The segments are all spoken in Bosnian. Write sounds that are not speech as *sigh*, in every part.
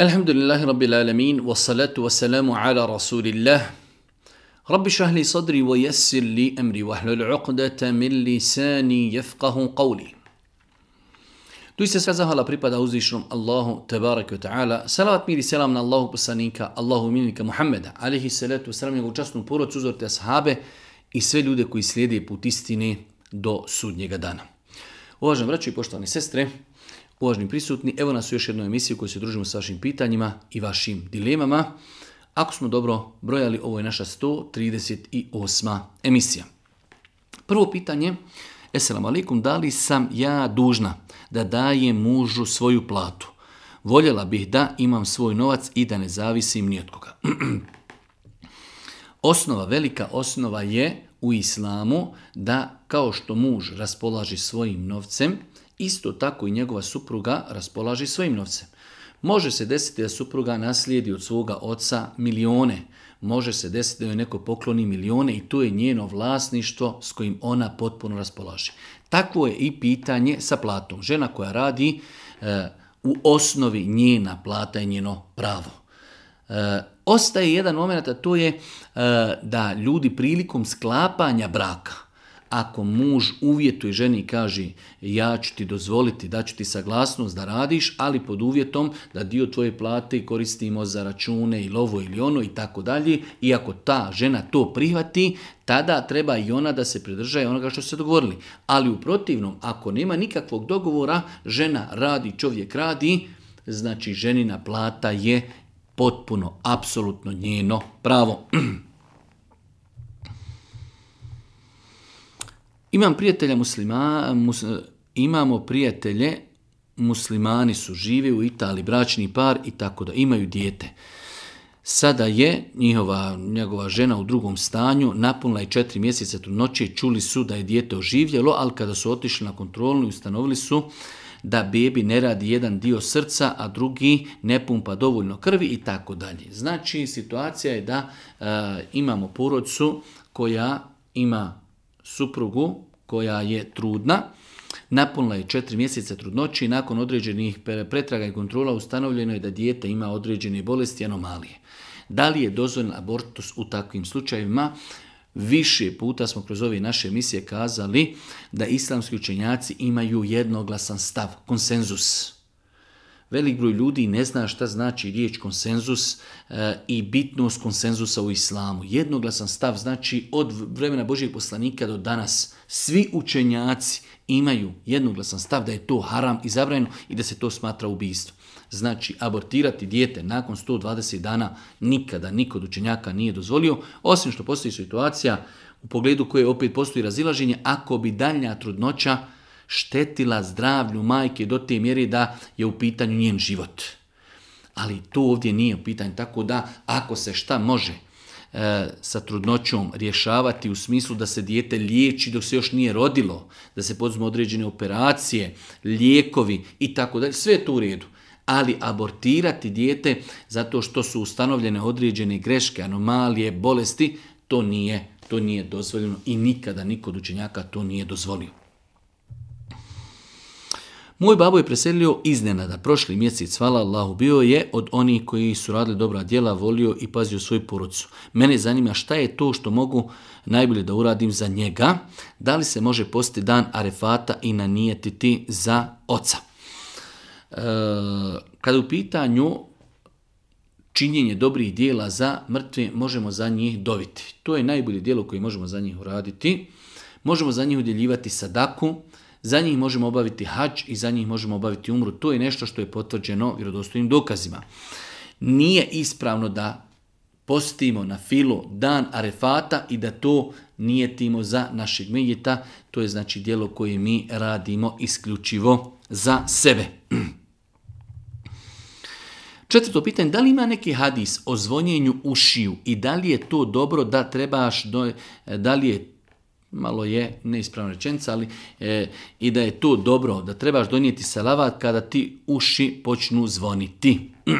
الحمد لله رب العالمين والصلاة والسلام على رسول الله رب شرح لي صدري ويسر لي أمري وحل العقدة من لساني يفقه قولي دوست سفزة هلا بريبا دعوزي شرم الله تبارك وتعالى سلامت ميري سلام من الله بسانيك الله منك محمد عليه الصلاة والسلام يقول جسنو بورو تزور تسحابه i sve ljude koji slijede put istine do sudnjega dana. Uvažen vraću i poštovane sestre, Uvažni prisutni, evo nas u još jednoj emisiji koju se družimo s vašim pitanjima i vašim dilemama. Ako smo dobro brojali, ovo je naša 138. emisija. Prvo pitanje, eselamu alaikum, da li sam ja dužna da dajem mužu svoju platu? Voljela bih da imam svoj novac i da ne zavisim ni od koga. *clears throat* osnova, velika osnova je u islamu da kao što muž raspolaži svojim novcem, Isto tako i njegova supruga raspolaže svojim novcem. Može se desiti da supruga naslijedi od svoga oca milione. Može se desiti da joj neko pokloni milione i to je njeno vlasništvo s kojim ona potpuno raspolaže. Takvo je i pitanje sa platom. Žena koja radi e, u osnovi njena plata je njeno pravo. E, ostaje jedan moment, a to je e, da ljudi prilikom sklapanja braka, ako muž uvjetuje ženi i kaže ja ću ti dozvoliti, da ću ti saglasnost da radiš, ali pod uvjetom da dio tvoje plate koristimo za račune i lovo ili ono i tako dalje, i ako ta žena to prihvati, tada treba i ona da se pridržaje onoga što se dogovorili. Ali u protivnom, ako nema nikakvog dogovora, žena radi, čovjek radi, znači ženina plata je potpuno, apsolutno njeno pravo. *clears throat* Imam prijatelja muslima, mus, imamo prijatelje, muslimani su, žive u Italiji, bračni par i tako da imaju dijete. Sada je njihova, njegova žena u drugom stanju, napunila je četiri mjeseca tu noći, čuli su da je dijete oživljelo, ali kada su otišli na kontrolnu i ustanovili su da bebi ne radi jedan dio srca, a drugi ne pumpa dovoljno krvi i tako dalje. Znači, situacija je da e, imamo porodcu koja ima suprugu, koja je trudna, napunila je četiri mjeseca trudnoći i nakon određenih pretraga i kontrola ustanovljeno je da dijete ima određene bolesti anomalije. Da li je dozvoljen abortus u takvim slučajevima? Više puta smo kroz ove naše emisije kazali da islamski učenjaci imaju jednoglasan stav, konsenzus. Konsenzus. Velik broj ljudi ne zna šta znači riječ konsenzus e, i bitnost konsenzusa u islamu. Jednoglasan stav znači od vremena Božijeg poslanika do danas svi učenjaci imaju jednoglasan stav da je to haram i zabrajeno i da se to smatra ubijstvo. Znači, abortirati dijete nakon 120 dana nikada niko od učenjaka nije dozvolio, osim što postoji situacija u pogledu koje opet postoji razilaženje, ako bi daljnja trudnoća, štetila zdravlju majke do te mjere da je u pitanju njen život. Ali to ovdje nije u pitanju, tako da ako se šta može e, sa trudnoćom rješavati u smislu da se dijete liječi dok se još nije rodilo, da se poduzme određene operacije, lijekovi i tako dalje, sve to u redu. Ali abortirati dijete zato što su ustanovljene određene greške, anomalije, bolesti, to nije to nije dozvoljeno i nikada niko od učenjaka to nije dozvolio. Moj babo je preselio iznenada. Prošli mjesec, hvala Allahu, bio je od onih koji su radili dobra djela, volio i pazio svoju porodcu. Mene zanima šta je to što mogu najbolje da uradim za njega. Da li se može posti dan arefata i nanijetiti za oca? E, kada u pitanju činjenje dobrih dijela za mrtve, možemo za njih doviti. To je najbolje dijelo koje možemo za njih uraditi. Možemo za njih udjeljivati sadaku, sadaku, za njih možemo obaviti hač i za njih možemo obaviti umru. To je nešto što je potvrđeno vjerodostojnim dokazima. Nije ispravno da postimo na filu dan arefata i da to nije timo za našeg medjeta. To je znači dijelo koje mi radimo isključivo za sebe. *clears throat* Četvrto pitanje, da li ima neki hadis o zvonjenju ušiju i da li je to dobro da trebaš, do, da li je malo je neispravna rečenica, ali e, i da je to dobro, da trebaš donijeti salavat kada ti uši počnu zvoniti. *clears throat*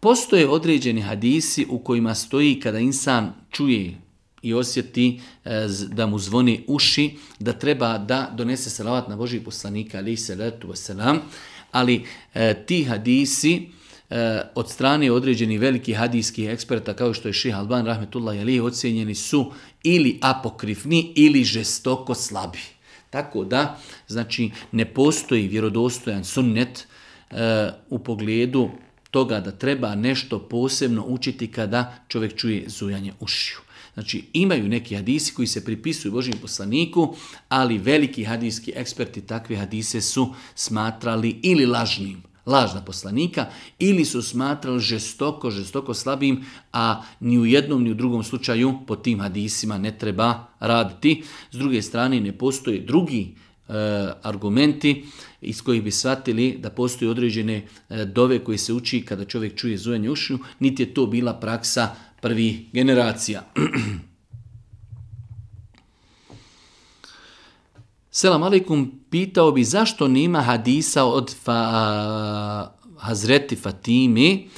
Postoje određeni hadisi u kojima stoji kada insan čuje i osjeti e, da mu zvoni uši, da treba da donese salavat na Božih poslanika, ali se letu vaselam, ali e, ti hadisi e, E, od strane određeni veliki hadijskih eksperta kao što je Ših Alban Rahmetullah Jalije ocjenjeni su ili apokrifni ili žestoko slabi. Tako da, znači, ne postoji vjerodostojan sunnet e, u pogledu toga da treba nešto posebno učiti kada čovjek čuje zujanje ušiju. Znači, imaju neki hadisi koji se pripisuju Božim poslaniku, ali veliki hadijski eksperti takve hadise su smatrali ili lažnim lažna poslanika ili su smatrali žestoko, žestoko slabim, a ni u jednom ni u drugom slučaju po tim hadisima ne treba raditi. S druge strane, ne postoje drugi e, argumenti iz kojih bi shvatili da postoje određene e, dove koje se uči kada čovjek čuje zujanje ušnju, niti je to bila praksa prvih generacija. *clears throat* Selam alaikum, pitao bi zašto nema hadisa od fa, Hazreti Fatimi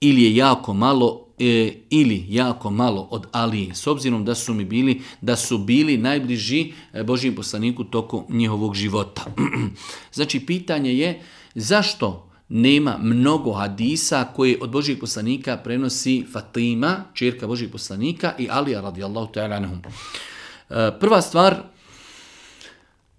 ili je jako malo e, ili jako malo od Ali, s obzirom da su mi bili da su bili najbliži e, Božijem poslaniku toku njihovog života. *clears throat* znači, pitanje je zašto nema mnogo hadisa koje od Božijeg poslanika prenosi Fatima, čerka Božijeg poslanika i Alija radijallahu ta'ala anhum. E, prva stvar,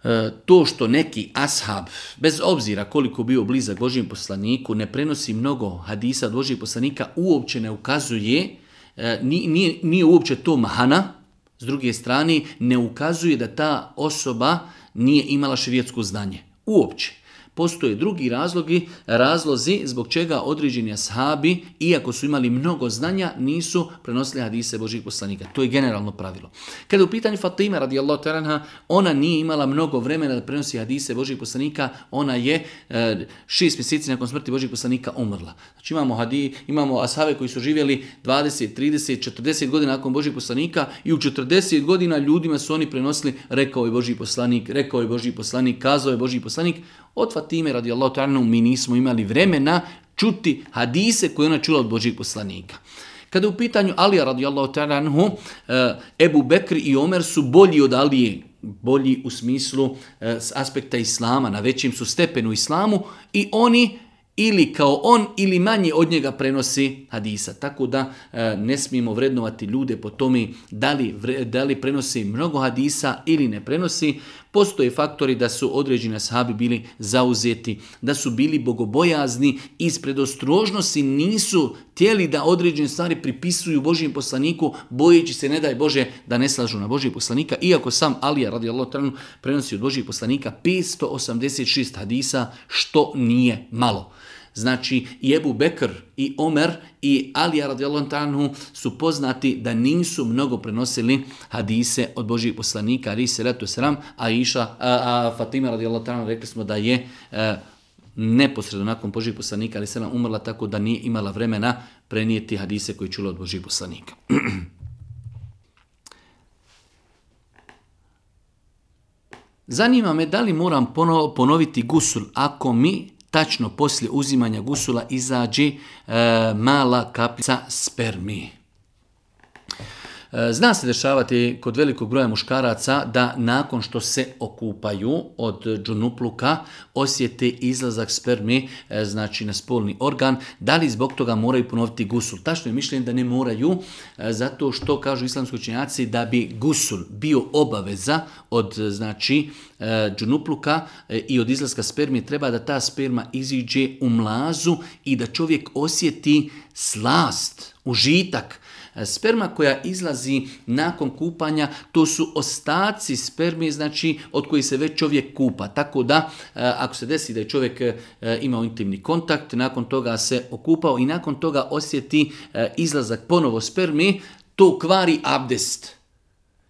E, to što neki ashab, bez obzira koliko bio blizak Božijem poslaniku, ne prenosi mnogo hadisa od Božijeg poslanika, uopće ne ukazuje, e, nije, nije uopće to mahana, s druge strane, ne ukazuje da ta osoba nije imala širijetsko znanje. Uopće postoje drugi razlogi, razlozi zbog čega određeni ashabi, iako su imali mnogo znanja, nisu prenosili hadise Božih poslanika. To je generalno pravilo. Kada u pitanju Fatima radijallahu ta'ala, ona nije imala mnogo vremena da prenosi hadise Božih poslanika, ona je e, šest mjeseci nakon smrti Božih poslanika umrla. Znači imamo, hadi, imamo ashave koji su živjeli 20, 30, 40 godina nakon Božih poslanika i u 40 godina ljudima su oni prenosili rekao je Božji poslanik, rekao je Božji poslanik, kazao je Božji poslanik, od time, radi Allah ta'ala, mi nismo imali vremena čuti hadise koje ona čula od Božih poslanika. Kada u pitanju Alija radijallahu ta'ala anhu, eh, Ebu Bekr i Omer su bolji od Alije, bolji u smislu e, s aspekta islama, na većem su stepenu islamu i oni ili kao on ili manje od njega prenosi hadisa. Tako da e, ne smijemo vrednovati ljude po tome da li, da li prenosi mnogo hadisa ili ne prenosi. Postoje faktori da su određene sahabi bili zauzeti, da su bili bogobojazni i ispred ostrožnosti nisu tijeli da određene stvari pripisuju Božijem poslaniku, bojeći se, ne daj Bože, da ne slažu na Božijeg poslanika. Iako sam Alija, radi Allah, trenu, prenosi od Božijeg poslanika 586 hadisa, što nije malo. Thank you. Znači, i Ebu Bekr, i Omer, i Alija radijalon tanhu su poznati da nisu mnogo prenosili hadise od Božih poslanika, ali se ratu sram, a Iša, a, a Fatima radijalon tanhu rekli smo da je a, e, neposredno nakon Božih poslanika, ali se nam umrla tako da nije imala vremena prenijeti hadise koje čula od Božih poslanika. *clears throat* Zanima me da li moram ponoviti gusul ako mi tačno poslije uzimanja gusula izađe e, mala kapljica spermije. E, zna se dešavati kod velikog broja muškaraca da nakon što se okupaju od džunupluka osjete izlazak spermi, e, znači na spolni organ, da li zbog toga moraju ponoviti gusul? Tačno je mišljen da ne moraju, e, zato što kažu islamski učenjaci da bi gusul bio obaveza od znači džunupluka i od izlazka spermi, treba da ta sperma iziđe u mlazu i da čovjek osjeti slast, užitak, sperma koja izlazi nakon kupanja, to su ostaci spermi, znači od koji se već čovjek kupa. Tako da, e, ako se desi da je čovjek e, imao intimni kontakt, nakon toga se okupao i nakon toga osjeti e, izlazak ponovo spermi, to kvari abdest.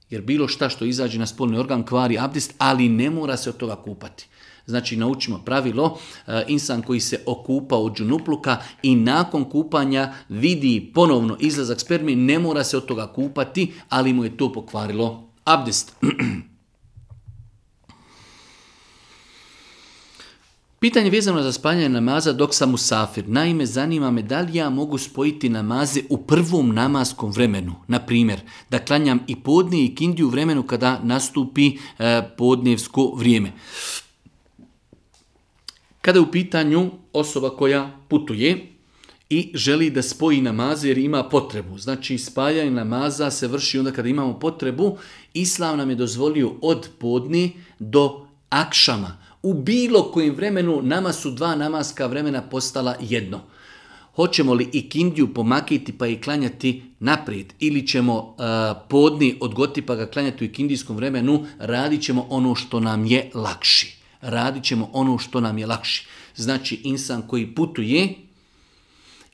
Jer bilo šta što izađe na spolni organ kvari abdest, ali ne mora se od toga kupati. Znači naučimo pravilo, eh, insan koji se okupa od džunupluka i nakon kupanja vidi ponovno izlazak spermi, ne mora se od toga kupati, ali mu je to pokvarilo abdest. *clears throat* Pitanje vezano za spaljanje namaza dok sam u safir. Naime, zanima me da li ja mogu spojiti namaze u prvom namaskom vremenu. Na primjer, da klanjam i podnije i kindiju vremenu kada nastupi e, eh, podnijevsko vrijeme. E, kada je u pitanju osoba koja putuje i želi da spoji namaze jer ima potrebu. Znači spajanje namaza se vrši onda kada imamo potrebu. Islam nam je dozvolio od podni do akšama. U bilo kojem vremenu nama su dva namaska vremena postala jedno. Hoćemo li i kindiju pomakiti pa i klanjati naprijed ili ćemo uh, podni odgoti pa ga klanjati u ikindijskom vremenu, radićemo ono što nam je lakši radit ćemo ono što nam je lakši. Znači, insan koji putuje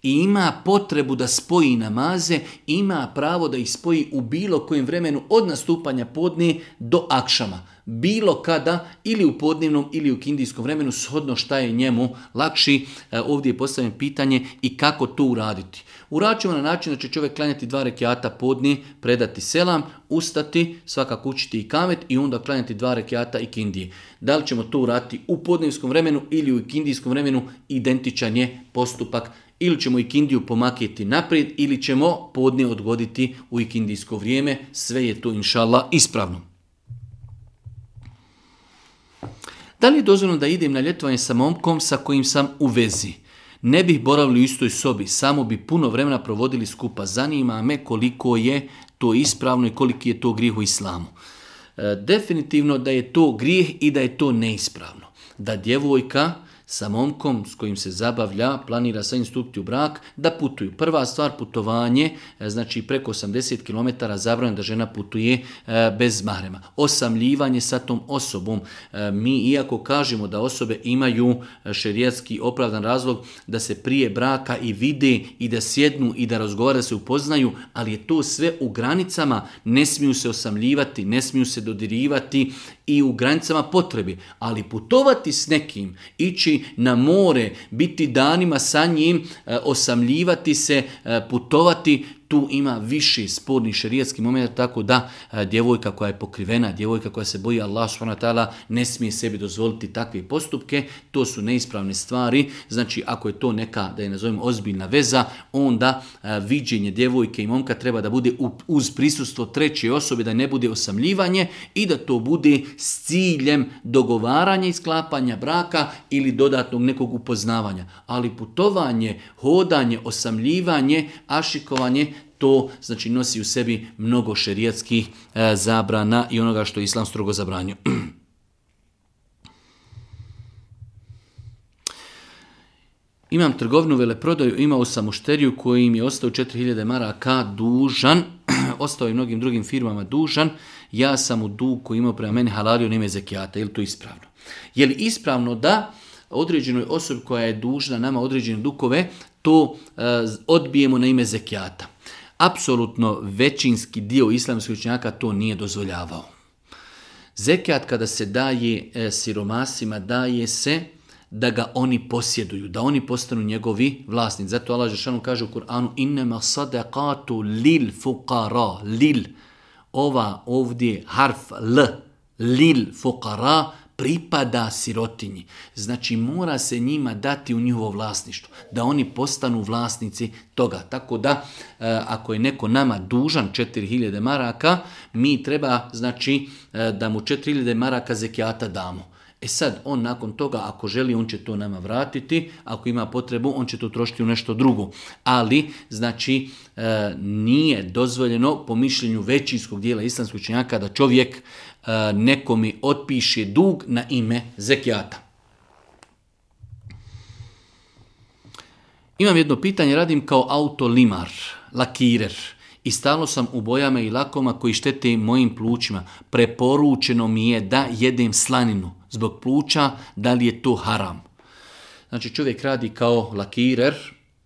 i ima potrebu da spoji namaze, ima pravo da ih spoji u bilo kojem vremenu od nastupanja podne do akšama bilo kada, ili u podnevnom, ili u kindijskom vremenu, shodno šta je njemu lakši, e, ovdje je postavljeno pitanje i kako to uraditi. Uračimo na način da će čovjek klanjati dva rekiata podni, predati selam, ustati, svakako učiti i kamet i onda klanjati dva rekiata i kindije. Da li ćemo to urati u podnevskom vremenu ili u kindijskom vremenu, identičan je postupak ili ćemo ikindiju pomakjeti naprijed ili ćemo podne odgoditi u ikindijsko vrijeme, sve je to inšala ispravno. Da li je dozvoljeno da idem na ljetovanje sa momkom sa kojim sam u vezi? Ne bih boravili u istoj sobi, samo bi puno vremena provodili skupa. Zanima me koliko je to ispravno i koliki je to grijeh u islamu. E, definitivno da je to grijeh i da je to neispravno. Da djevojka, sa momkom s kojim se zabavlja, planira sa instupti u brak, da putuju. Prva stvar, putovanje, e, znači preko 80 km zabranje da žena putuje e, bez mahrema. Osamljivanje sa tom osobom. E, mi, iako kažemo da osobe imaju šerijatski opravdan razlog da se prije braka i vide i da sjednu i da razgovara da se upoznaju, ali je to sve u granicama. Ne smiju se osamljivati, ne smiju se dodirivati i u granicama potrebi. Ali putovati s nekim, ići na more, biti danima sa njim, e, osamljivati se, e, putovati, tu ima više spornih šerijatskih momenta tako da a, e, djevojka koja je pokrivena, djevojka koja se boji Allah s.w.t. ne smije sebi dozvoliti takve postupke, to su neispravne stvari, znači ako je to neka, da je nazovem ozbiljna veza, onda a, e, viđenje djevojke i momka treba da bude u, uz prisustvo treće osobe, da ne bude osamljivanje i da to bude s ciljem dogovaranja i sklapanja braka ili dodatnog nekog upoznavanja. Ali putovanje, hodanje, osamljivanje, ašikovanje, to znači nosi u sebi mnogo šerijatskih e, zabrana i onoga što je islam strogo zabranio. *clears throat* Imam trgovnu veleprodaju, imao sam mušteriju kojim je ostao 4000 maraka dužan, *clears throat* ostao i mnogim drugim firmama dužan, ja sam u dug koji imao prema meni halario nime zekijata, je li to ispravno? Je li ispravno da određenoj osobi koja je dužna nama određene dukove, to e, odbijemo na ime zekijata? apsolutno većinski dio islamskih učenjaka to nije dozvoljavao. Zekat kada se daje e, siromasima, daje se da ga oni posjeduju, da oni postanu njegovi vlasnici. Zato Allah Žešanu kaže u Kur'anu innama sadaqatu lil fuqara, lil. Ova ovdje harf l, lil fuqara, pripada sirotinji. Znači mora se njima dati u njihovo vlasništvo, da oni postanu vlasnici toga. Tako da, e, ako je neko nama dužan 4000 maraka, mi treba znači, e, da mu 4000 maraka zekijata damo. E sad, on nakon toga, ako želi, on će to nama vratiti, ako ima potrebu, on će to trošiti u nešto drugo. Ali, znači, e, nije dozvoljeno, po mišljenju većinskog dijela islamskog činjaka, da čovjek, E, neko mi otpiše dug na ime zekijata. Imam jedno pitanje, radim kao autolimar, lakirer. I stalo sam u bojama i lakoma koji štete mojim plućima. Preporučeno mi je da jedem slaninu zbog pluća, da li je to haram. Znači čovjek radi kao lakirer,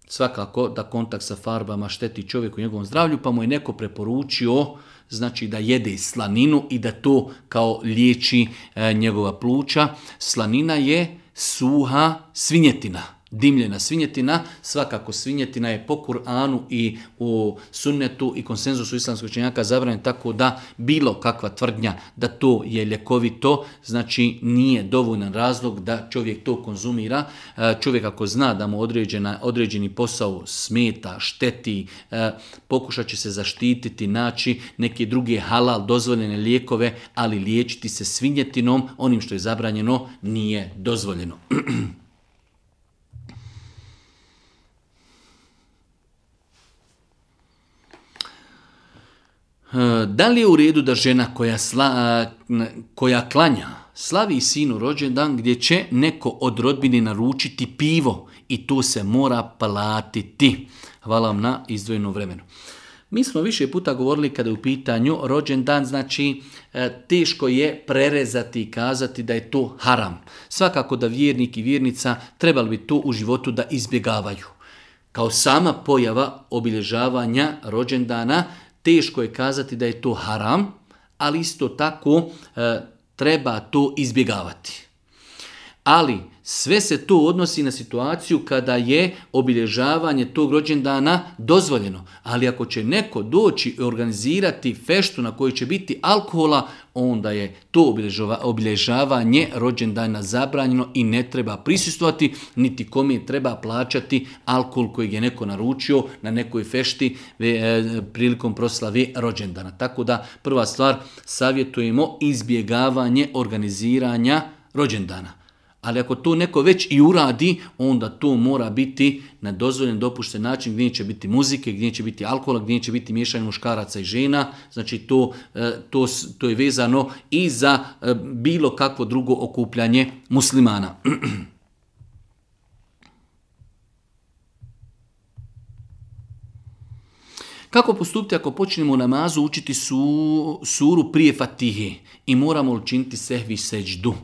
svakako da kontakt sa farbama šteti čovjeku i njegovom zdravlju, pa mu je neko preporučio uh, znači da jede slaninu i da to kao liječi e, njegova pluća. Slanina je suha svinjetina dimljena svinjetina, svakako svinjetina je po Kur'anu i u sunnetu i konsenzusu islamskog činjaka zabranjen tako da bilo kakva tvrdnja da to je ljekovito, znači nije dovoljan razlog da čovjek to konzumira. E, čovjek ako zna da mu određena, određeni posao smeta, šteti, e, pokušat će se zaštititi, naći neke druge halal dozvoljene lijekove, ali liječiti se svinjetinom, onim što je zabranjeno, nije dozvoljeno. *clears throat* Eh, da li je u redu da žena koja, sla, eh, koja klanja slavi sinu rođendan gdje će neko od rodbine naručiti pivo i to se mora platiti. Hvala vam na izdvojenu vremenu. Mi smo više puta govorili kada je u pitanju rođendan, znači eh, teško je prerezati i kazati da je to haram. Svakako da vjernik i vjernica trebali bi to u životu da izbjegavaju. Kao sama pojava obilježavanja rođendana, teško je kazati da je to haram, ali isto tako e, treba to izbjegavati. Ali, sve se to odnosi na situaciju kada je obilježavanje tog rođendana dozvoljeno. Ali ako će neko doći i organizirati feštu na kojoj će biti alkohola, onda je to obilježavanje rođendana zabranjeno i ne treba prisustovati, niti kom je treba plaćati alkohol koji je neko naručio na nekoj fešti e, prilikom proslave rođendana. Tako da, prva stvar, savjetujemo izbjegavanje organiziranja rođendana. Ali ako to neko već i uradi, onda to mora biti na dozvoljen dopušten način gdje će biti muzike, gdje će biti alkohola, gdje će biti miješanje muškaraca i žena. Znači to, e, to, to je vezano i za e, bilo kakvo drugo okupljanje muslimana. *clears throat* Kako postupiti ako počinemo namazu učiti su, suru prije fatihe i moramo učiniti sehvi seđdu? Kako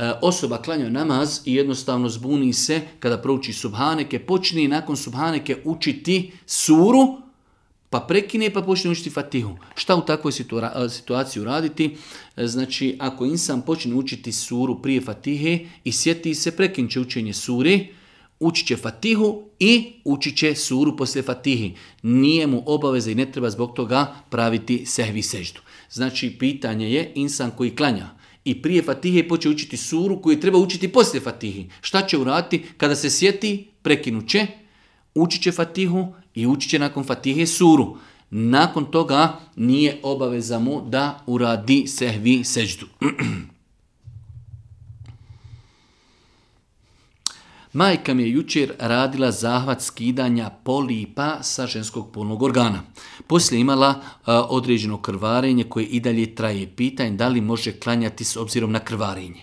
E, osoba klanja namaz i jednostavno zbuni se kada prouči subhaneke, počne nakon subhaneke učiti suru, pa prekine pa počne učiti fatihu. Šta u takvoj situa situaciji uraditi? E, znači, ako insan počne učiti suru prije fatihe i sjeti se, prekinče učenje suri, učit će fatihu i učit će suru poslije fatihi. Nije mu obaveza i ne treba zbog toga praviti sehvi seždu. Znači, pitanje je insan koji klanja i prije Fatihe poče učiti suru koju treba učiti poslije Fatihe. Šta će uraditi? Kada se sjeti, prekinut će, učit će Fatihu i učit će nakon Fatihe suru. Nakon toga nije obaveza mu da uradi sehvi seđdu. *clears throat* Majka mi je jučer radila zahvat skidanja polipa sa ženskog polnog organa. Poslije imala a, određeno krvarenje koje i dalje traje pitanje da li može klanjati s obzirom na krvarenje.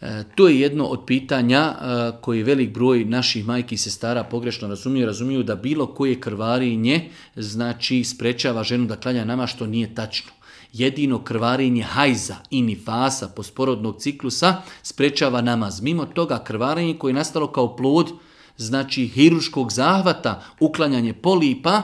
E, to je jedno od pitanja a, koje velik broj naših majki i sestara pogrešno razumiju. Razumiju da bilo koje krvarenje znači sprečava ženu da klanja nama što nije tačno jedino krvarenje hajza i nifasa posporodnog ciklusa sprečava namaz. Mimo toga krvarenje koje je nastalo kao plod, znači hiruškog zahvata, uklanjanje polipa,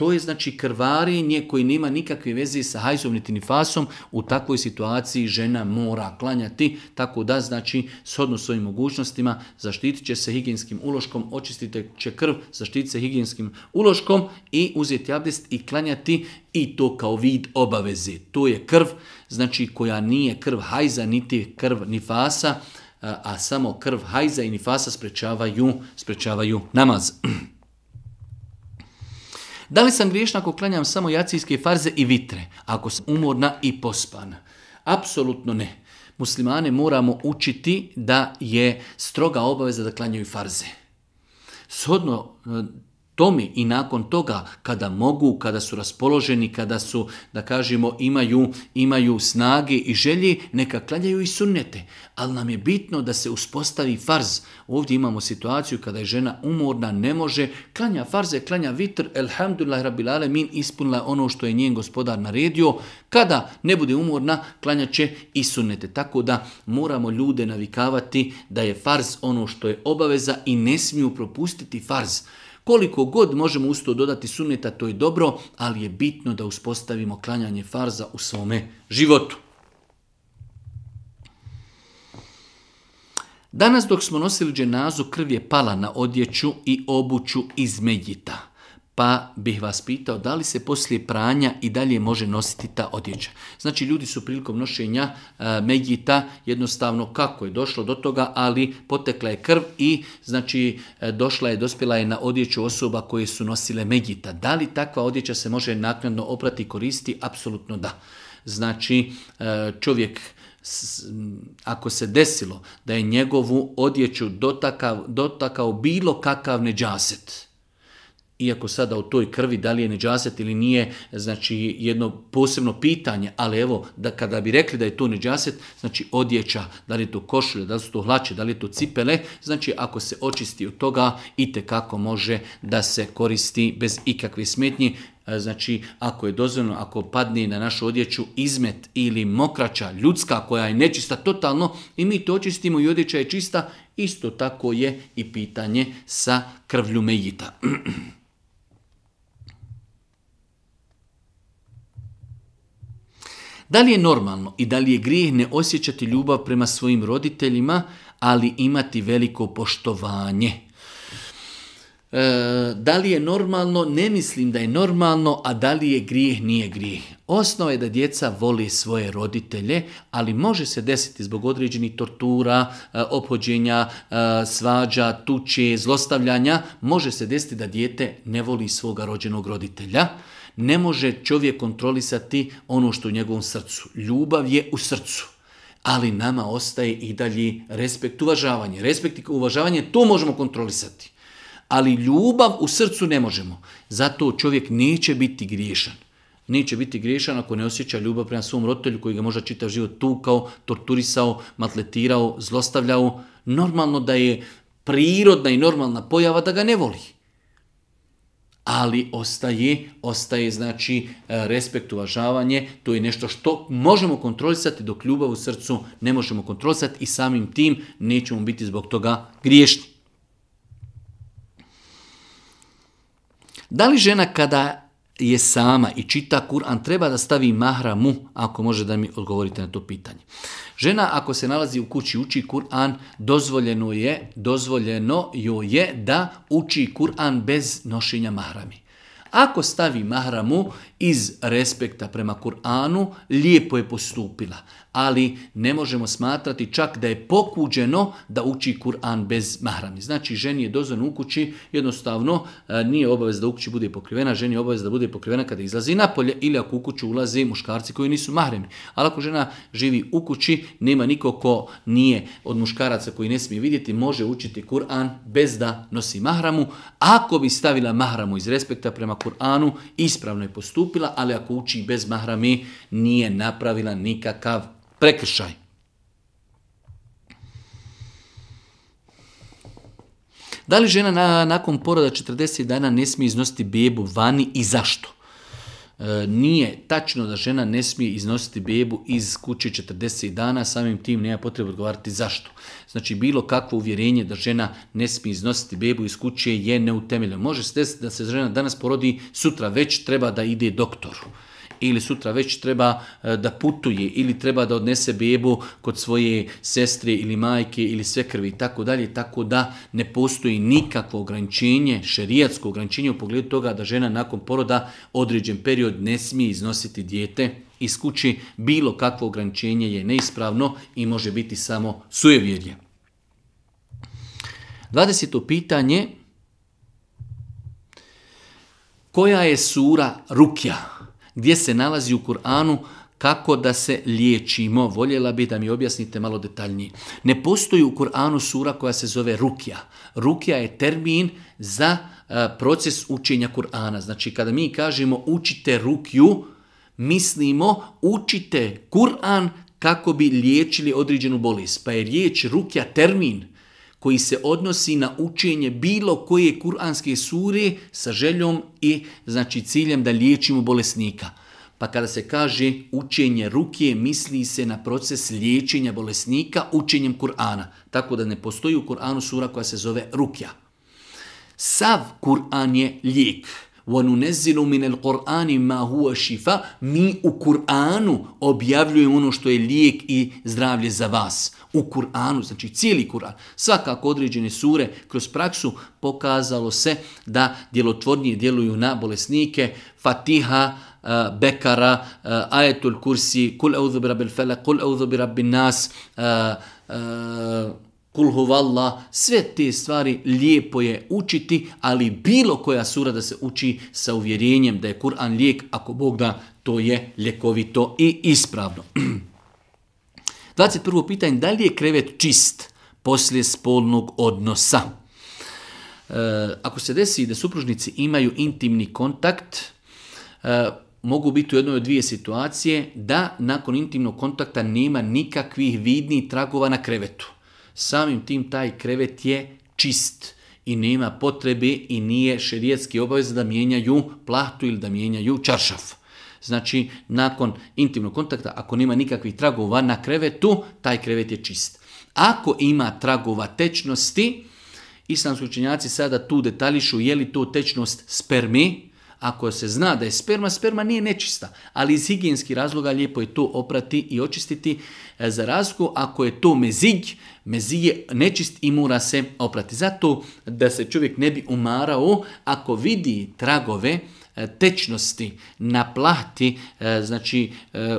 To je znači krvarenje koje nema nikakve veze sa hajzom niti nifasom. U takvoj situaciji žena mora klanjati, tako da znači shodno svojim mogućnostima zaštitit će se higijenskim uloškom, očistite će krv, zaštitit se higijenskim uloškom i uzeti abdest i klanjati i to kao vid obaveze. To je krv znači koja nije krv hajza niti krv nifasa, a samo krv hajza i nifasa sprečavaju, sprečavaju namaz. *clears throat* Da li sam griješna ako klanjam samo jacijske farze i vitre? Ako sam umorna i pospana? Apsolutno ne. Muslimane moramo učiti da je stroga obaveza da klanjaju farze. Shodno e, tome i nakon toga kada mogu, kada su raspoloženi, kada su, da kažemo, imaju, imaju snage i želje, neka klanjaju i sunnete. Ali nam je bitno da se uspostavi farz. Ovdje imamo situaciju kada je žena umorna, ne može, klanja farze, klanja vitr, elhamdulillah rabbil alemin, ispunila ono što je njen gospodar naredio, kada ne bude umorna, klanja će i sunnete. Tako da moramo ljude navikavati da je farz ono što je obaveza i ne smiju propustiti farz koliko god možemo usto dodati sunneta, to je dobro, ali je bitno da uspostavimo klanjanje farza u svome životu. Danas dok smo nosili dženazu, krv je pala na odjeću i obuću iz medjita pa bih vas pitao da li se poslije pranja i dalje može nositi ta odjeća. Znači ljudi su prilikom nošenja e, Megita jednostavno kako je došlo do toga, ali potekla je krv i znači e, došla je, dospjela je na odjeću osoba koje su nosile Megita. Da li takva odjeća se može naknadno oprati i koristi? Apsolutno da. Znači e, čovjek ako se desilo da je njegovu odjeću dotakao, dotakao bilo kakav neđaset, iako sada u toj krvi da li je neđaset ili nije, znači jedno posebno pitanje, ali evo, da kada bi rekli da je to neđaset, znači odjeća, da li je to košulje, da li su to hlače, da li je to cipele, znači ako se očisti od toga, i kako može da se koristi bez ikakve smetnje, e, znači ako je dozvoljeno, ako padne na našu odjeću izmet ili mokraća ljudska koja je nečista totalno i mi to očistimo i odjeća je čista, isto tako je i pitanje sa krvlju mejita. *clears throat* Da li je normalno i da li je grijeh ne osjećati ljubav prema svojim roditeljima, ali imati veliko poštovanje? E, da li je normalno? Ne mislim da je normalno, a da li je grijeh? Nije grijeh. Osnova je da djeca voli svoje roditelje, ali može se desiti zbog određenih tortura, e, opođenja, e, svađa, tuče, zlostavljanja, može se desiti da djete ne voli svoga rođenog roditelja. E, ne može čovjek kontrolisati ono što u njegovom srcu. Ljubav je u srcu, ali nama ostaje i dalje respekt, uvažavanje. Respekt i uvažavanje, to možemo kontrolisati. Ali ljubav u srcu ne možemo. Zato čovjek neće biti griješan. Neće biti griješan ako ne osjeća ljubav prema svom roditelju koji ga možda čitav život tukao, torturisao, matletirao, zlostavljao. Normalno da je prirodna i normalna pojava da ga ne voli ali ostaje, ostaje znači e, respekt, uvažavanje, to je nešto što možemo kontrolisati dok ljubav u srcu ne možemo kontrolisati i samim tim nećemo biti zbog toga griješni. Da li žena kada je sama i čita Kur'an, treba da stavi mahramu, ako može da mi odgovorite na to pitanje. Žena ako se nalazi u kući uči Kur'an, dozvoljeno je, dozvoljeno joj je da uči Kur'an bez nošenja mahrami. Ako stavi mahramu iz respekta prema Kur'anu, lijepo je postupila ali ne možemo smatrati čak da je pokuđeno da uči Kur'an bez mahrami. Znači, ženi je dozvan u kući, jednostavno e, nije obavez da u kući bude pokrivena, ženi je obavez da bude pokrivena kada izlazi napolje ili ako u kuću ulaze muškarci koji nisu mahrami. Ali ako žena živi u kući, nema niko ko nije od muškaraca koji ne smije vidjeti, može učiti Kur'an bez da nosi mahramu. Ako bi stavila mahramu iz respekta prema Kur'anu, ispravno je postupila, ali ako uči bez mahrami, nije napravila nikakav prekršaj. Da li žena na, nakon poroda 40 dana ne smije iznositi bebu vani i zašto? E, nije tačno da žena ne smije iznositi bebu iz kuće 40 dana, samim tim nema potrebu odgovarati zašto. Znači bilo kakvo uvjerenje da žena ne smije iznositi bebu iz kuće je neutemeljeno. Može se desiti da se žena danas porodi, sutra već treba da ide doktoru. E, ili sutra već treba e, da putuje ili treba da odnese bebu kod svoje sestre ili majke ili sve krvi i tako dalje, tako da ne postoji nikakvo ograničenje, šerijatsko ograničenje u pogledu toga da žena nakon poroda određen period ne smije iznositi dijete iz kući, bilo kakvo ograničenje je neispravno i može biti samo sujevjerje. 20. pitanje Koja je sura Rukja? gdje se nalazi u Kur'anu kako da se liječimo. Voljela bih da mi objasnite malo detaljnije. Ne postoji u Kur'anu sura koja se zove Rukija. Rukija je termin za e, proces učenja Kur'ana. Znači, kada mi kažemo učite Rukiju, mislimo učite Kur'an kako bi liječili određenu bolest. Pa je riječ Rukija termin. Rukija koji se odnosi na učenje bilo koje kuranske sure sa željom i znači ciljem da liječimo bolesnika. Pa kada se kaže učenje ruke, misli se na proces liječenja bolesnika učenjem Kur'ana. Tako da ne postoji u Kur'anu sura koja se zove rukja. Sav Kur'an je lijek. وَنُنَزِّلُ مِنَ الْقُرْآنِ مَا هُوَ شِفَ Mi u Kur'anu objavljujemo ono što je lijek i zdravlje za vas. U Kur'anu, znači cijeli Kur'an. Svakako određene sure kroz praksu pokazalo se da djelotvornije djeluju na bolesnike. Fatiha, eh, Bekara, eh, Ajetul Kursi, Kul Euzubi Rabbil Fele, Kul Euzubi Rabbil Nas, uh, uh, kulhu vallah, sve te stvari lijepo je učiti, ali bilo koja sura da se uči sa uvjerenjem da je Kur'an lijek, ako Bog da, to je ljekovito i ispravno. 21. *clears throat* pitanje, da li je krevet čist poslije spolnog odnosa? E, ako se desi da supružnici imaju intimni kontakt, e, mogu biti u jednoj od dvije situacije da nakon intimnog kontakta nema nikakvih vidnih tragova na krevetu samim tim taj krevet je čist i nema potrebe i nije šerijetski obaveza da mijenjaju plahtu ili da mijenjaju čaršaf. Znači, nakon intimnog kontakta, ako nema nikakvih tragova na krevetu, taj krevet je čist. Ako ima tragova tečnosti, islamski učenjaci sada tu detališu je li to tečnost spermi, ako se zna da je sperma, sperma nije nečista, ali iz higijenskih razloga lijepo je to oprati i očistiti e, za razliku ako je to mezig, mezig je nečist i mora se oprati. Zato da se čovjek ne bi umarao ako vidi tragove e, tečnosti na plahti, e, znači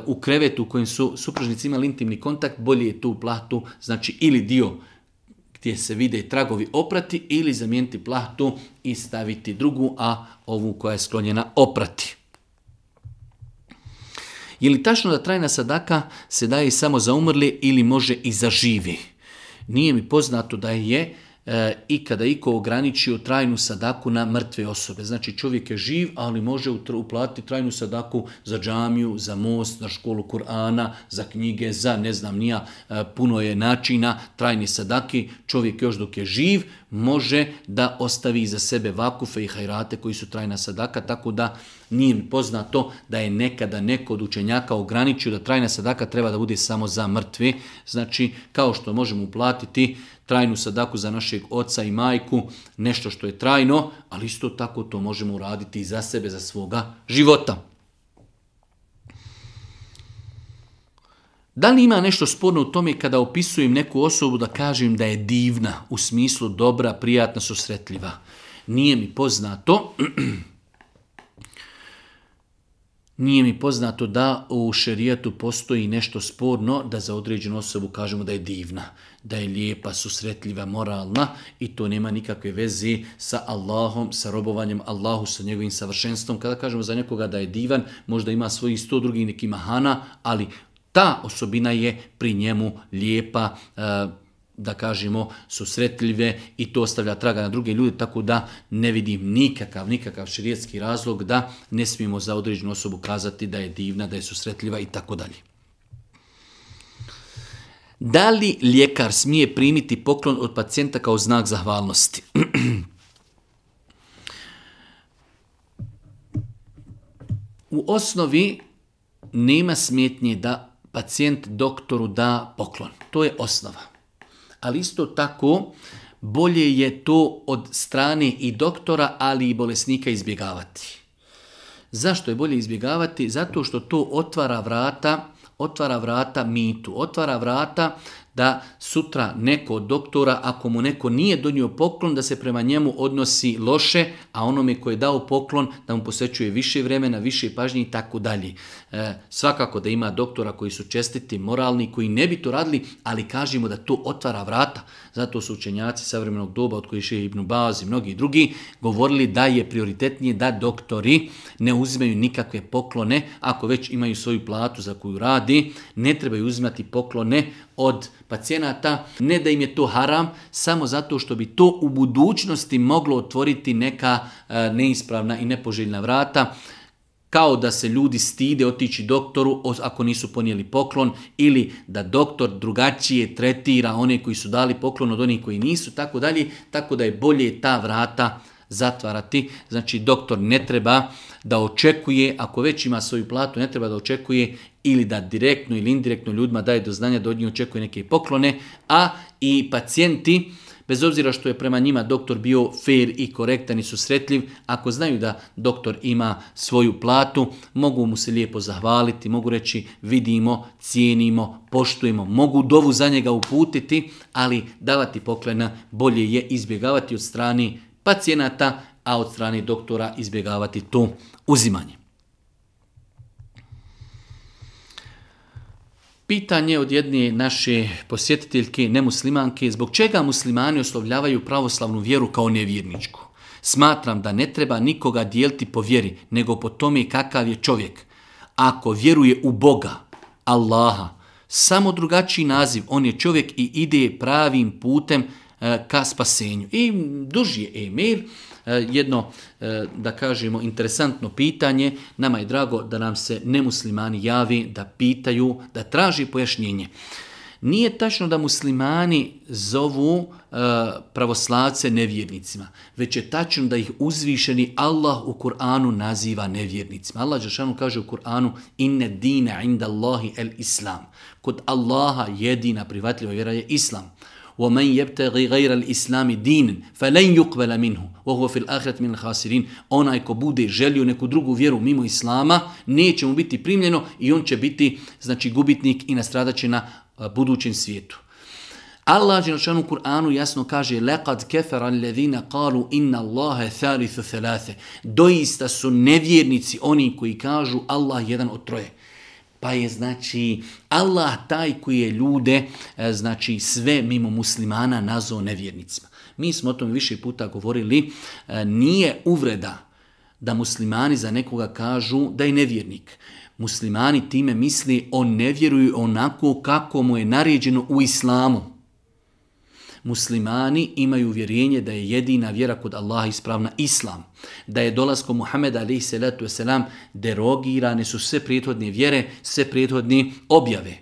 u krevetu u kojim su supražnici imali intimni kontakt, bolje je tu plahtu, znači ili dio gdje se vide tragovi oprati ili zamijeniti plahtu i staviti drugu, a ovu koja je sklonjena oprati. Je li tačno da trajna sadaka se daje samo za umrli ili može i za živi? Nije mi poznato da je uh, e, i kada iko ograniči u trajnu sadaku na mrtve osobe. Znači čovjek je živ, ali može uplatiti trajnu sadaku za džamiju, za most, za školu Kur'ana, za knjige, za ne znam nija, e, puno je načina trajne sadaki. Čovjek još dok je živ, može da ostavi za sebe vakufe i hajrate koji su trajna sadaka, tako da nije poznato da je nekada neko od učenjaka ograničio da trajna sadaka treba da bude samo za mrtve. Znači, kao što možemo uplatiti trajnu sadaku za našeg oca i majku, nešto što je trajno, ali isto tako to možemo uraditi i za sebe, za svoga života. Da li ima nešto sporno u tome kada opisujem neku osobu da kažem da je divna, u smislu dobra, prijatna, susretljiva? Nije mi poznato... *clears throat* Nije mi poznato da u šerijetu postoji nešto sporno da za određenu osobu kažemo da je divna da je lijepa, susretljiva, moralna i to nema nikakve veze sa Allahom, sa robovanjem Allahu, sa njegovim savršenstvom. Kada kažemo za nekoga da je divan, možda ima svoji sto drugi neki mahana, ali ta osobina je pri njemu lijepa, eh, da kažemo, susretljive i to ostavlja traga na druge ljude, tako da ne vidim nikakav, nikakav širijetski razlog da ne smijemo za određenu osobu kazati da je divna, da je susretljiva i tako dalje. Da li ljekar smije primiti poklon od pacijenta kao znak zahvalnosti? *clears throat* U osnovi nema smjetnje da pacijent doktoru da poklon. To je osnova. Ali isto tako, bolje je to od strane i doktora, ali i bolesnika izbjegavati. Zašto je bolje izbjegavati? Zato što to otvara vrata otvara vrata mitu, otvara vrata da sutra neko od doktora, ako mu neko nije donio poklon, da se prema njemu odnosi loše, a onome koji je dao poklon, da mu posećuje više vremena, više pažnje i tako dalje. E, svakako da ima doktora koji su čestiti, moralni, koji ne bi to radili, ali kažemo da to otvara vrata. Zato su učenjaci savremenog doba, od kojih je Ibn Baz i mnogi drugi, govorili da je prioritetnije da doktori ne uzimaju nikakve poklone, ako već imaju svoju platu za koju radi, ne trebaju uzimati poklone od pacijenata, ne da im je to haram, samo zato što bi to u budućnosti moglo otvoriti neka e, neispravna i nepoželjna vrata, kao da se ljudi stide otići doktoru ako nisu ponijeli poklon ili da doktor drugačije tretira one koji su dali poklon od onih koji nisu, tako dalje, tako da je bolje ta vrata otvoriti zatvarati. Znači doktor ne treba da očekuje, ako već ima svoju platu, ne treba da očekuje ili da direktno ili indirektno ljudima daje do znanja da od njih očekuje neke poklone, a i pacijenti, bez obzira što je prema njima doktor bio fair i korektan i susretljiv, ako znaju da doktor ima svoju platu, mogu mu se lijepo zahvaliti, mogu reći vidimo, cijenimo, poštujemo, mogu dovu za njega uputiti, ali davati poklena bolje je izbjegavati od strani pacijenata, a od strane doktora izbjegavati to uzimanje. Pitanje od jedne naše posjetiteljke, nemuslimanke, zbog čega muslimani oslovljavaju pravoslavnu vjeru kao nevjerničku? Smatram da ne treba nikoga dijeliti po vjeri, nego po tome kakav je čovjek. Ako vjeruje u Boga, Allaha, samo drugačiji naziv, on je čovjek i ide pravim putem E, ka spasenju. I duži je Emir, e, jedno, e, da kažemo, interesantno pitanje. Nama je drago da nam se nemuslimani javi, da pitaju, da traži pojašnjenje. Nije tačno da muslimani zovu pravoslavce nevjernicima, već je tačno da ih uzvišeni Allah u Kur'anu naziva nevjernicima. Allah Žešanu kaže u Kur'anu inne dine inda Allahi el islam. Kod Allaha jedina privatljiva vjera je islam. ومن يبتغي غير الاسلام دينا فلن يقبل منه وهو في الاخره من الخاسرين onaj ko bude želio neku drugu vjeru mimo islama neće mu biti primljeno i on će biti znači gubitnik i nastradaće na budućem svijetu Allah je našan u Kur'anu jasno kaže لَقَدْ كَفَرَ الَّذِينَ قَالُوا إِنَّ اللَّهَ ثَالِثُ ثَلَاثَ Doista su nevjernici oni koji kažu Allah jedan od troje pa je znači Allah taj koji je ljude e, znači sve mimo muslimana nazvao nevjernicima. Mi smo o tom više puta govorili, e, nije uvreda da muslimani za nekoga kažu da je nevjernik. Muslimani time misli on ne vjeruju onako kako mu je naređeno u islamu muslimani imaju uvjerenje da je jedina vjera kod Allaha ispravna islam. Da je dolaskom Muhammeda alaihi salatu wasalam derogirane su sve prijethodne vjere, sve prijethodne objave.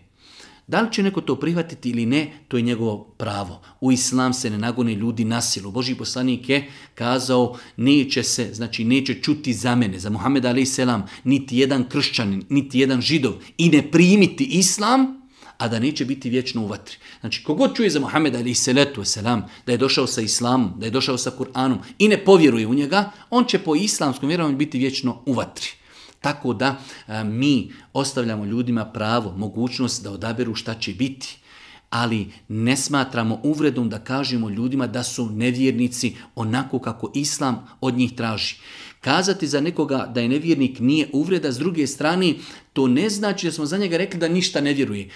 Da li će neko to prihvatiti ili ne, to je njegovo pravo. U islam se ne nagone ljudi nasilu. Boži poslanik je kazao, neće se, znači neće čuti za mene, za Muhammed a.s. niti jedan kršćanin, niti jedan židov i ne primiti islam, a da neće biti vječno u vatri. Znači, kogod čuje za Mohameda ili Seletu, selam, da je došao sa Islamom, da je došao sa Kur'anom i ne povjeruje u njega, on će po islamskom vjerovanju biti vječno u vatri. Tako da a, mi ostavljamo ljudima pravo, mogućnost da odaberu šta će biti, ali ne smatramo uvredom da kažemo ljudima da su nevjernici onako kako Islam od njih traži. Kazati za nekoga da je nevjernik nije uvreda, s druge strane, to ne znači da smo za njega rekli da ništa ne vjeruje.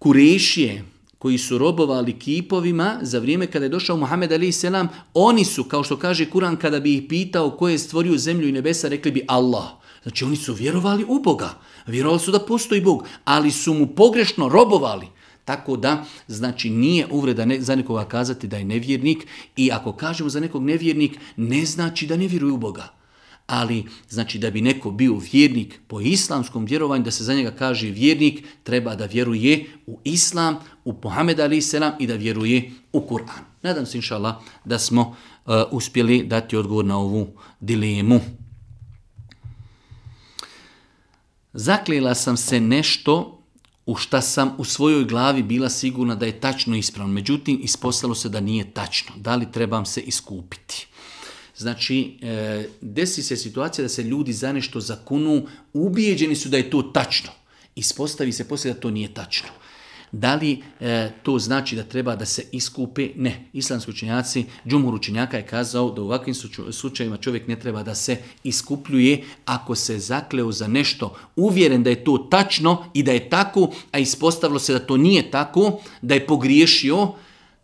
Kurešije, koji su robovali kipovima za vrijeme kada je došao Muhammed Ali Selam, oni su, kao što kaže Kuran, kada bi ih pitao ko je stvorio zemlju i nebesa, rekli bi Allah. Znači oni su vjerovali u Boga, vjerovali su da postoji Bog, ali su mu pogrešno robovali. Tako da, znači, nije uvreda ne, za nekoga kazati da je nevjernik i ako kažemo za nekog nevjernik, ne znači da ne vjeruje u Boga ali znači da bi neko bio vjernik po islamskom vjerovanju, da se za njega kaže vjernik, treba da vjeruje u islam, u Muhammeda ali selam i da vjeruje u Kur'an. Nadam se inšala da smo uh, uspjeli dati odgovor na ovu dilemu. Zaklijela sam se nešto u šta sam u svojoj glavi bila sigurna da je tačno ispravno. Međutim, ispostalo se da nije tačno. Da li trebam se iskupiti? Znači, e, desi se situacija da se ljudi za nešto zakunu, ubijeđeni su da je to tačno. Ispostavi se poslije da to nije tačno. Da li e, to znači da treba da se iskupe? Ne. Islamski učenjaci, Džumur učenjaka je kazao da u ovakvim slučajima čovjek ne treba da se iskupljuje ako se zakleo za nešto uvjeren da je to tačno i da je tako, a ispostavilo se da to nije tako, da je pogriješio,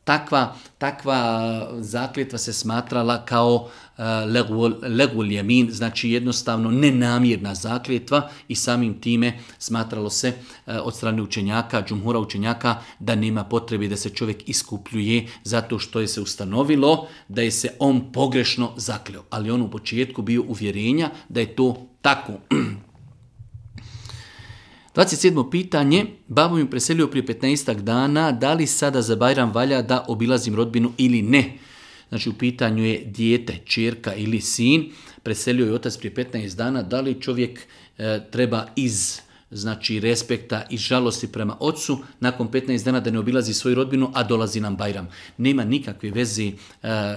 takva, takva eh, zakljetva se smatrala kao eh, legul jemin, znači jednostavno nenamjerna zakljetva i samim time smatralo se eh, od strane učenjaka, džumhura učenjaka, da nema potrebe da se čovjek iskupljuje zato što je se ustanovilo da je se on pogrešno zakljao. Ali on u početku bio uvjerenja da je to tako. *clears throat* 27. pitanje, babo mi preselio prije 15. dana, da li sada za Bajram valja da obilazim rodbinu ili ne? Znači u pitanju je dijete, čerka ili sin, preselio je otac prije 15 dana, da li čovjek e, treba iz znači respekta i žalosti prema ocu nakon 15 dana da ne obilazi svoju rodbinu, a dolazi nam Bajram. Nema nikakve veze e,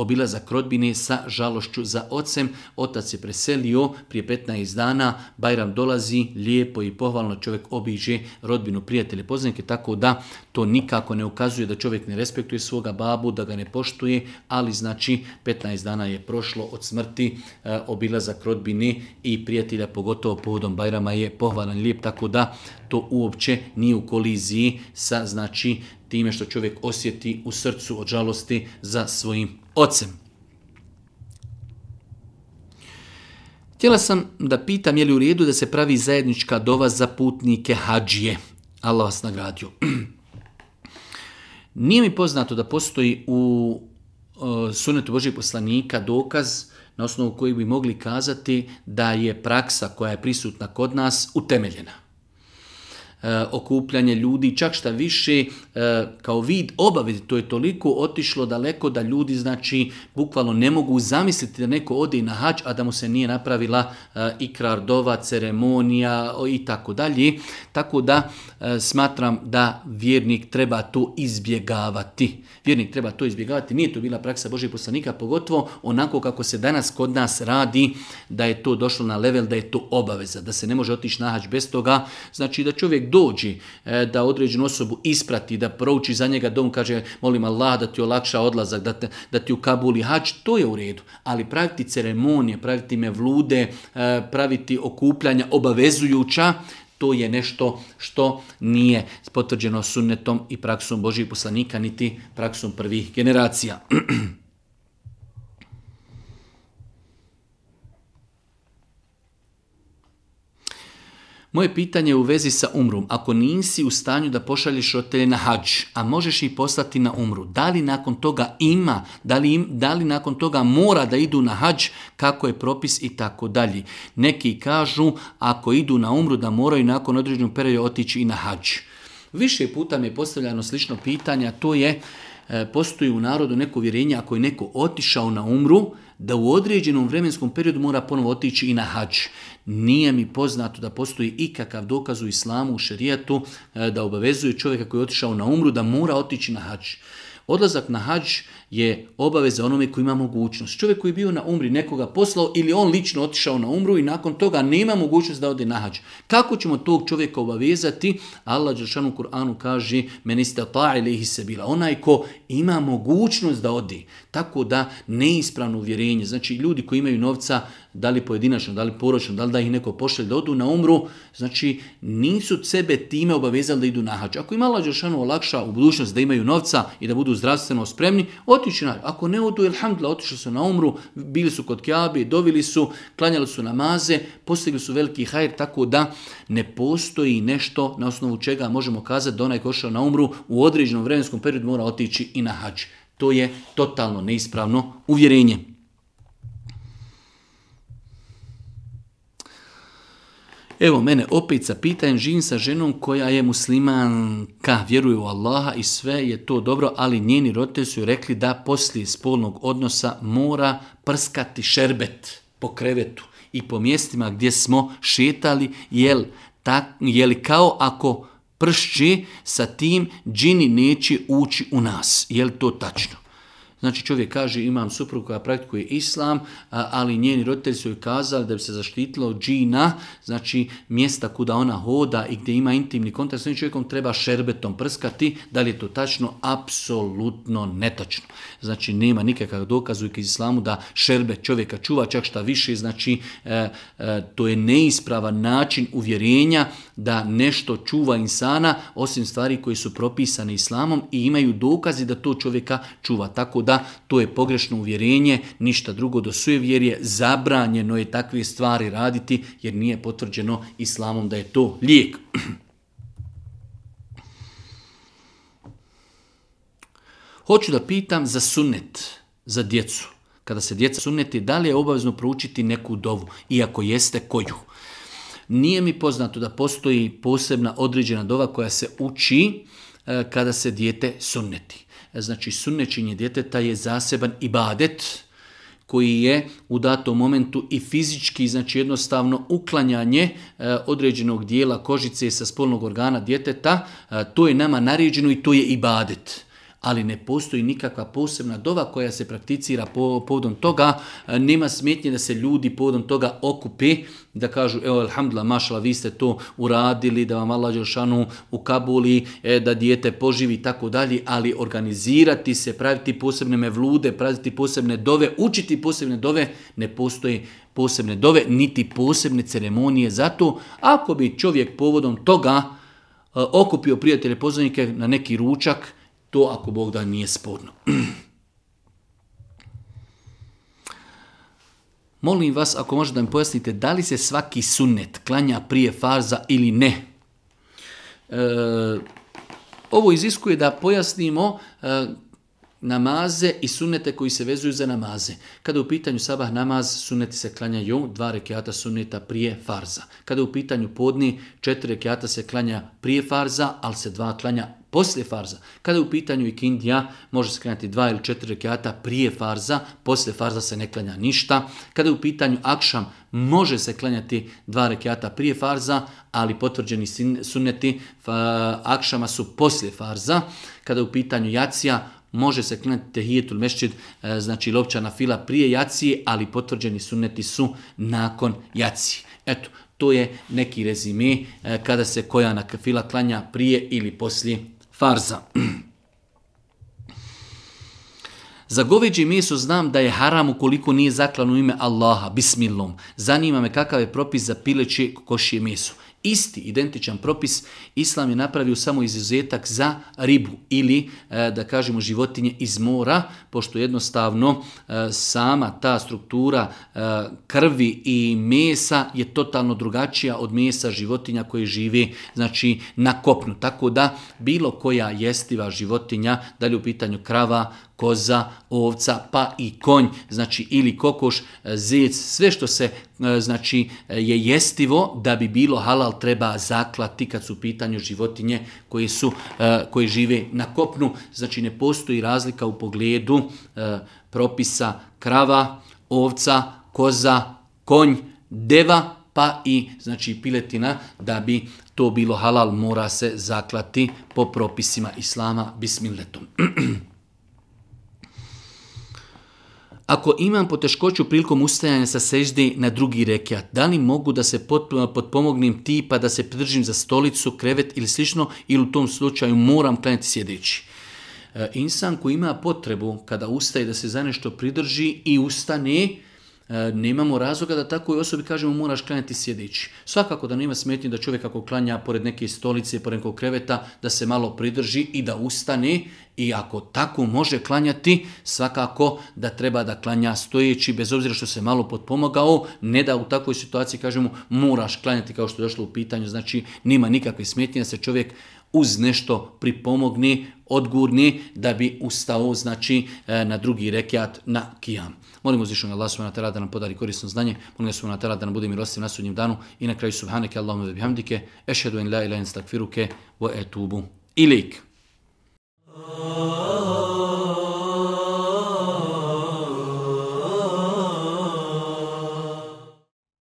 obilazak rodbine sa žalošću za ocem. Otac se preselio prije 15 dana, Bajram dolazi, lijepo i pohvalno čovjek obiže rodbinu prijatelje poznanike, tako da to nikako ne ukazuje da čovjek ne respektuje svoga babu, da ga ne poštuje, ali znači 15 dana je prošlo od smrti, e, obilazak rodbine i prijatelja, pogotovo povodom Bajrama je pohvalan lijep, tako da to uopće nije u koliziji sa znači time što čovjek osjeti u srcu od žalosti za svojim ocem. Htjela sam da pitam je li u redu da se pravi zajednička dova za putnike hađije. Allah vas nagradio. *clears throat* Nije mi poznato da postoji u e, sunetu Božih poslanika dokaz na osnovu koji bi mogli kazati da je praksa koja je prisutna kod nas utemeljena. Eh, okupljanje ljudi, čak šta više eh, kao vid obavezi, to je toliko otišlo daleko da ljudi znači bukvalno ne mogu zamisliti da neko ode na hač, a da mu se nije napravila eh, ikrardova, ceremonija i tako dalje. Tako da smatram da vjernik treba to izbjegavati. Vjernik treba to izbjegavati. Nije to bila praksa Božih poslanika, pogotovo onako kako se danas kod nas radi da je to došlo na level, da je to obaveza, da se ne može otići na hač bez toga. Znači da čovjek dođe e, da određenu osobu isprati, da prouči za njega dom, kaže molim Allah da ti olakša odlazak, da, te, da ti u Kabuli hač, to je u redu. Ali praviti ceremonije, praviti mevlude, e, praviti okupljanja obavezujuća, to je nešto što nije potvrđeno sunnetom i praksom Božih poslanika, niti praksom prvih generacija. *clears throat* Moje pitanje je u vezi sa umrum. Ako nisi u stanju da pošalješ roditelje na hađ, a možeš ih poslati na umru, da li nakon toga ima, da li, im, da li nakon toga mora da idu na hađ, kako je propis i tako dalje. Neki kažu ako idu na umru da moraju nakon određenog perioda otići i na hađ. Više puta mi je postavljano slično pitanje, to je e, postoji u narodu neko vjerenje ako je neko otišao na umru, da u određenom vremenskom periodu mora ponovo otići i na hađ. Nije mi poznato da postoji ikakav dokaz u islamu, u šerijatu, eh, da obavezuje čovjeka koji je otišao na umru da mora otići na hađ. Odlazak na hađ je obaveza onome koji ima mogućnost. Čovjek koji je bio na umri nekoga poslao ili on lično otišao na umru i nakon toga nema mogućnost da ode na hađ. Kako ćemo tog čovjeka obavezati? Allah Đeršan u Kur'anu kaže meni ste ta ili ih se bila. Onaj ko ima mogućnost da ode. Tako da neispravno uvjerenje. Znači ljudi koji imaju novca, da li pojedinačno, da li poročno, da li da ih neko pošle da odu na umru, znači nisu sebe time obavezali da idu na hađ. Ako im Allah Đeršanu olakša u budućnost da imaju novca i da budu zdravstveno spremni, od otići na Ako ne odu, ilhamdulillah, otišli su na umru, bili su kod Kjabe, dovili su, klanjali su namaze, postigli su veliki hajr, tako da ne postoji nešto na osnovu čega možemo kazati da onaj košao na umru u određenom vremenskom periodu mora otići i na hađ. To je totalno neispravno uvjerenje. Evo mene opet sa pitanjem, živim sa ženom koja je muslimanka, vjeruje u Allaha i sve je to dobro, ali njeni rote su rekli da poslije spolnog odnosa mora prskati šerbet po krevetu i po mjestima gdje smo šetali, jel, tak, jel kao ako pršće sa tim džini neće ući u nas, jel to tačno? Znači čovjek kaže imam suprugu koja praktikuje islam, ali njeni roditelji su joj kazali da bi se zaštitilo džina, znači mjesta kuda ona hoda i gdje ima intimni kontakt s njim čovjekom treba šerbetom prskati, da li je to tačno? Apsolutno netačno. Znači nema nikakav dokaz u islamu da šerbet čovjeka čuva čak šta više, znači e, e, to je neispravan način uvjerenja, da nešto čuva insana osim stvari koje su propisane islamom i imaju dokazi da to čovjeka čuva. Tako da to je pogrešno uvjerenje, ništa drugo do sujevjerje, zabranjeno je takve stvari raditi jer nije potvrđeno islamom da je to lijek. *clears throat* Hoću da pitam za sunnet, za djecu. Kada se djeca sunneti, da li je obavezno proučiti neku dovu? Iako jeste, koju? Uh, nije mi poznato da postoji posebna određena dova koja se uči e, kada se dijete sunneti. E, znači sunnećenje djeteta je zaseban ibadet koji je u datom momentu i fizički, znači jednostavno uklanjanje e, određenog dijela kožice sa spolnog organa djeteta, to je nama naređeno i to je ibadet. badet ali ne postoji nikakva posebna dova koja se prakticira po, povodom toga, e, nema smetnje da se ljudi povodom toga okupe, da kažu, evo, alhamdulillah, mašala, vi ste to uradili, da vam Allah Đelšanu u Kabuli, e, da dijete poživi i tako dalje, ali organizirati se, praviti posebne mevlude, praviti posebne dove, učiti posebne dove, ne postoji posebne dove, niti posebne ceremonije. Zato, ako bi čovjek povodom toga e, okupio prijatelje poznanike na neki ručak, To, ako Bog da, nije sporno. *clears throat* Molim vas, ako možete da mi pojasnite, da li se svaki sunnet klanja prije farza ili ne? E, ovo iziskuje da pojasnimo e, namaze i sunnete koji se vezuju za namaze. Kada u pitanju sabah namaz, suneti se klanjaju dva rekiata sunneta prije farza. Kada u pitanju podni, četiri rekiata se klanja prije farza, ali se dva klanja poslije farza. Kada je u pitanju ikindija, može se klanjati dva ili četiri rekiata prije farza, poslije farza se ne klanja ništa. Kada je u pitanju akšam, može se klanjati dva rekiata prije farza, ali potvrđeni suneti fa, akšama su poslije farza. Kada je u pitanju jacija, može se klanjati tehijetul mešćid, e, znači lopčana fila prije jacije, ali potvrđeni suneti su nakon jacije. Eto, To je neki rezime e, kada se koja na kafila klanja prije ili poslije farza. Za goveđe meso znam da je haram ukoliko nije zaklano ime Allaha, bismillom. Zanima me kakav je propis za pileće košije meso. Isti, identičan propis, islam je napravio samo izuzetak za ribu ili, e, da kažemo, životinje iz mora, pošto jednostavno e, sama ta struktura e, krvi i mesa je totalno drugačija od mesa životinja koje žive znači, na kopnu. Tako da, bilo koja jestiva životinja, da li u pitanju krava, koza, ovca, pa i konj, znači ili kokoš, e, zec, sve što se e, znači e, je jestivo da bi bilo halal treba zaklati kad su u pitanju životinje koje su koje žive na kopnu, znači ne postoji razlika u pogledu propisa krava, ovca, koza, konj, deva, pa i znači piletina da bi to bilo halal mora se zaklati po propisima islama bismiletom. *clears throat* Ako imam poteškoću prilikom ustajanja sa sežde na drugi rekiat, da li mogu da se potpomognim tipa da se pridržim za stolicu, krevet ili slično, ili u tom slučaju moram klanjati sjedeći? E, insan koji ima potrebu kada ustaje da se za nešto pridrži i ustane, uh, E, nemamo razloga da takoj osobi kažemo moraš klanjati sjedeći. Svakako da nema smetnje da čovjek ako klanja pored neke stolice, pored nekog kreveta, da se malo pridrži i da ustane i ako tako može klanjati, svakako da treba da klanja stojeći bez obzira što se malo potpomogao, ne da u takvoj situaciji kažemo moraš klanjati kao što je došlo u pitanju, znači nima nikakve smetnje da se čovjek uz nešto pripomogne, odgurni da bi ustao, znači, e, na drugi rekiat, na kijam. Molim uzvišenog Allah subhanahu wa ta'ala da nam podari korisno znanje. Molim ga subhanahu wa ta'ala da nam bude milostiv na sudnjem danu. I na kraju subhanake Allahumma wa bihamdike. Ešhedu en la ilaha illa ente astaghfiruke wa etubu ilik. Oh, oh, oh.